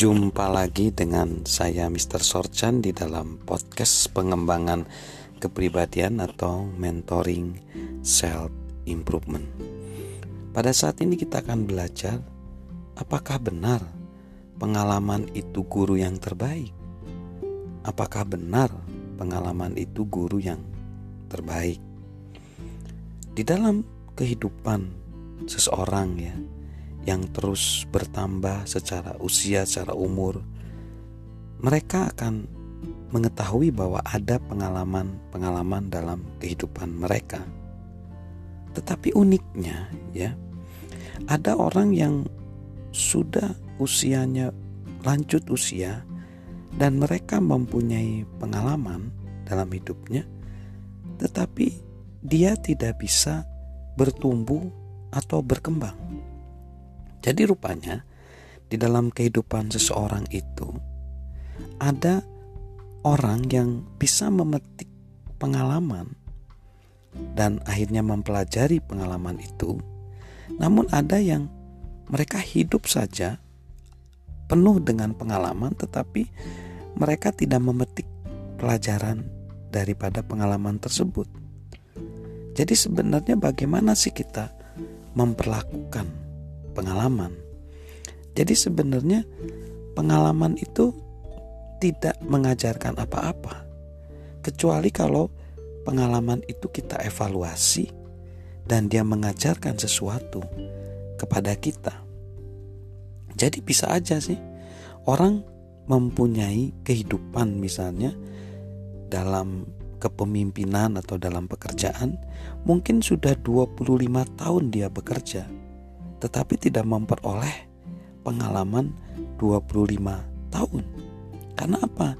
Jumpa lagi dengan saya Mr. Sorchan di dalam podcast pengembangan kepribadian atau mentoring self improvement. Pada saat ini kita akan belajar apakah benar pengalaman itu guru yang terbaik? Apakah benar pengalaman itu guru yang terbaik? Di dalam kehidupan seseorang ya, yang terus bertambah secara usia, secara umur, mereka akan mengetahui bahwa ada pengalaman-pengalaman dalam kehidupan mereka. Tetapi uniknya, ya, ada orang yang sudah usianya lanjut usia dan mereka mempunyai pengalaman dalam hidupnya, tetapi dia tidak bisa bertumbuh atau berkembang. Jadi rupanya di dalam kehidupan seseorang itu ada orang yang bisa memetik pengalaman dan akhirnya mempelajari pengalaman itu. Namun ada yang mereka hidup saja penuh dengan pengalaman tetapi mereka tidak memetik pelajaran daripada pengalaman tersebut. Jadi sebenarnya bagaimana sih kita memperlakukan pengalaman. Jadi sebenarnya pengalaman itu tidak mengajarkan apa-apa kecuali kalau pengalaman itu kita evaluasi dan dia mengajarkan sesuatu kepada kita. Jadi bisa aja sih orang mempunyai kehidupan misalnya dalam kepemimpinan atau dalam pekerjaan mungkin sudah 25 tahun dia bekerja tetapi tidak memperoleh pengalaman 25 tahun. Karena apa?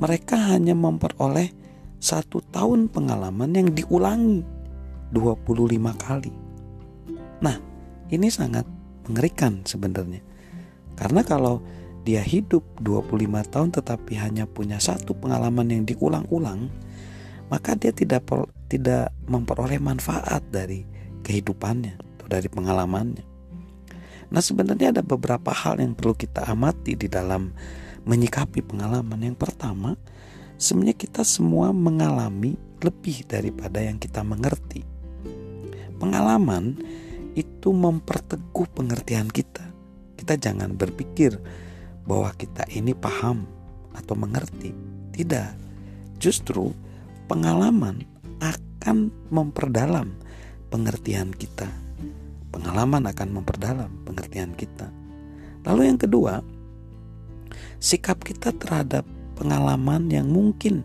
Mereka hanya memperoleh satu tahun pengalaman yang diulangi 25 kali. Nah, ini sangat mengerikan sebenarnya. Karena kalau dia hidup 25 tahun tetapi hanya punya satu pengalaman yang diulang-ulang, maka dia tidak tidak memperoleh manfaat dari kehidupannya atau dari pengalamannya. Nah, sebenarnya ada beberapa hal yang perlu kita amati di dalam menyikapi pengalaman. Yang pertama, sebenarnya kita semua mengalami lebih daripada yang kita mengerti. Pengalaman itu memperteguh pengertian kita. Kita jangan berpikir bahwa kita ini paham atau mengerti. Tidak. Justru pengalaman akan memperdalam pengertian kita Pengalaman akan memperdalam pengertian kita. Lalu yang kedua, sikap kita terhadap pengalaman yang mungkin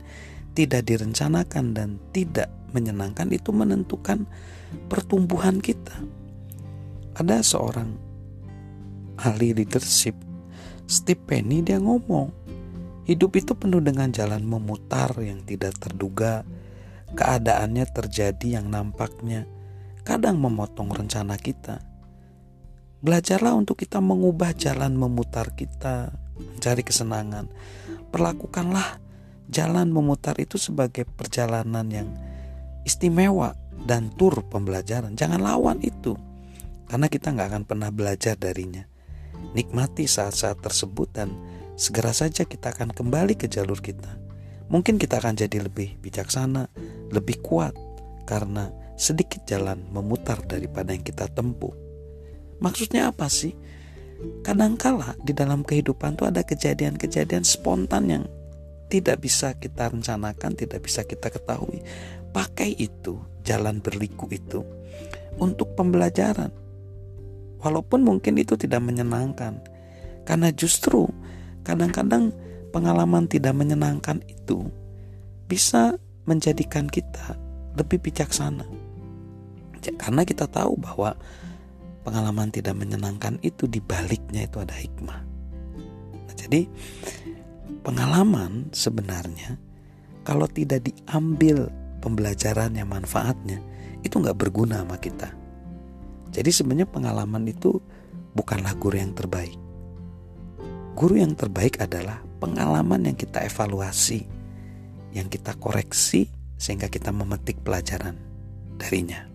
tidak direncanakan dan tidak menyenangkan itu menentukan pertumbuhan kita. Ada seorang ahli leadership, Steve Penny dia ngomong, hidup itu penuh dengan jalan memutar yang tidak terduga, keadaannya terjadi yang nampaknya kadang memotong rencana kita. Belajarlah untuk kita mengubah jalan memutar kita, mencari kesenangan. Perlakukanlah jalan memutar itu sebagai perjalanan yang istimewa dan tur pembelajaran. Jangan lawan itu, karena kita nggak akan pernah belajar darinya. Nikmati saat-saat tersebut dan segera saja kita akan kembali ke jalur kita. Mungkin kita akan jadi lebih bijaksana, lebih kuat, karena sedikit jalan memutar daripada yang kita tempuh. Maksudnya apa sih? Kadangkala di dalam kehidupan itu ada kejadian-kejadian spontan yang tidak bisa kita rencanakan, tidak bisa kita ketahui. Pakai itu, jalan berliku itu untuk pembelajaran. Walaupun mungkin itu tidak menyenangkan. Karena justru kadang-kadang pengalaman tidak menyenangkan itu bisa menjadikan kita lebih bijaksana karena kita tahu bahwa pengalaman tidak menyenangkan itu di baliknya itu ada hikmah. Nah, jadi pengalaman sebenarnya kalau tidak diambil pembelajarannya manfaatnya itu nggak berguna sama kita. Jadi sebenarnya pengalaman itu bukanlah guru yang terbaik. Guru yang terbaik adalah pengalaman yang kita evaluasi, yang kita koreksi sehingga kita memetik pelajaran darinya.